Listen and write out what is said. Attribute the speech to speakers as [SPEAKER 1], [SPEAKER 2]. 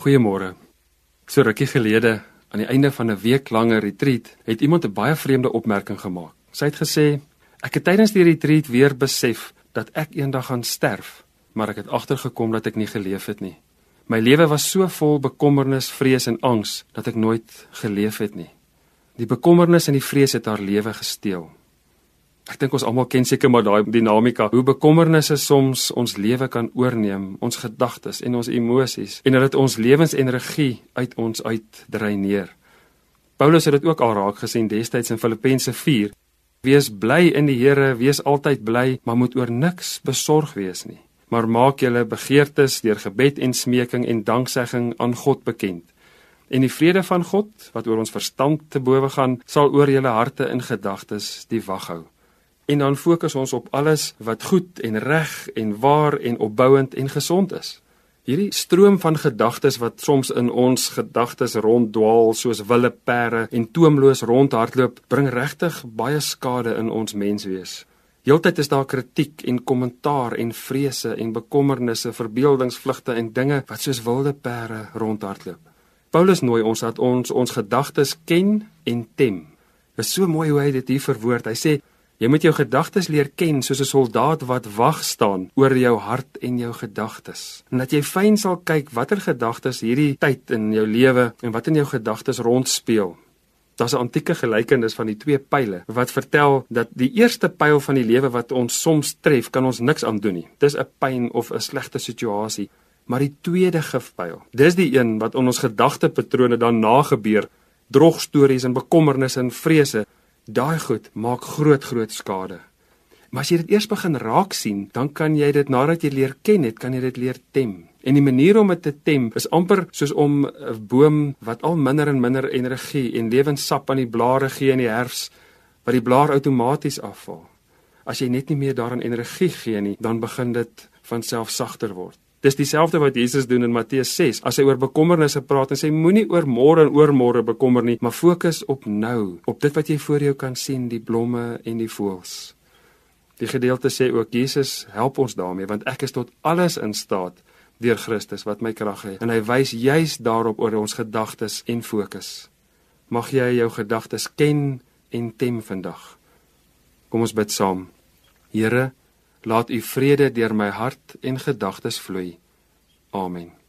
[SPEAKER 1] Goeiemôre. So rukkie gelede, aan die einde van 'n weeklange retreat, het iemand 'n baie vreemde opmerking gemaak. Sy het gesê: "Ek het tydens die retreat weer besef dat ek eendag gaan sterf, maar ek het agtergekom dat ek nie geleef het nie. My lewe was so vol bekommernis, vrees en angs dat ek nooit geleef het nie. Die bekommernis en die vrees het haar lewe gesteel." Ek dink ons almal ken seker maar daai dinamika hoe bekommernisse soms ons lewe kan oorneem, ons gedagtes en ons emosies en dat dit ons lewensenergie uit ons uitdreineer. Paulus het dit ook al raak gesien destyds in Filippense 4. Wees bly in die Here, wees altyd bly, maar moet oor niks besorg wees nie. Maar maak julle begeertes deur gebed en smeking en danksegging aan God bekend. En die vrede van God, wat oor ons verstand te bowe gaan, sal oor julle harte en gedagtes die wag hou en dan fokus ons op alles wat goed en reg en waar en opbouend en gesond is. Hierdie stroom van gedagtes wat soms in ons gedagtes ronddwaal soos wille perde en toomloos rondhardloop, bring regtig baie skade in ons menswees. Heeltyd is daar kritiek en kommentaar en vrese en bekommernisse, verbeeldingsvlugte en dinge wat soos wilde perde rondhardloop. Paulus nooi ons dat ons ons gedagtes ken en tem. Dit is so mooi hoe hy dit hier verwoord. Hy sê Jy moet jou gedagtes leer ken soos 'n soldaat wat wag staan oor jou hart en jou gedagtes. En dat jy fyn sal kyk watter gedagtes hierdie tyd in jou lewe en wat in jou gedagtes rondspeel. Daar's 'n antieke gelykenis van die twee pile wat vertel dat die eerste pyl van die lewe wat ons soms tref, kan ons niks aan doen nie. Dis 'n pyn of 'n slegte situasie. Maar die tweede gifpyl, dis die een wat on ons gedagtepatrone dan nagebeur, drogstories en bekommernisse en vrese Daai goed maak groot groot skade. Maar as jy dit eers begin raak sien, dan kan jy dit nadat jy leer ken het, kan jy dit leer tem. En die manier om dit te tem is amper soos om 'n boom wat al minder en minder energie en lewenssap aan die blare gee in die herfs, wat die blaar outomaties afval. As jy net nie meer daaraan energie gee nie, dan begin dit van self sagter word. Dis dieselfde wat Jesus doen in Matteus 6 as hy oor bekommernisse praat en sê moenie oor môre en oormôre bekommer nie, maar fokus op nou, op dit wat jy voor jou kan sien, die blomme en die voëls. Die gedeelte sê ook Jesus help ons daarmee want ek is tot alles in staat deur Christus wat my krag gee en hy wys juis daarop oor ons gedagtes en fokus. Mag jy jou gedagtes ken en tem vandag. Kom ons bid saam. Here Laat u vrede deur my hart en gedagtes vloei. Amen.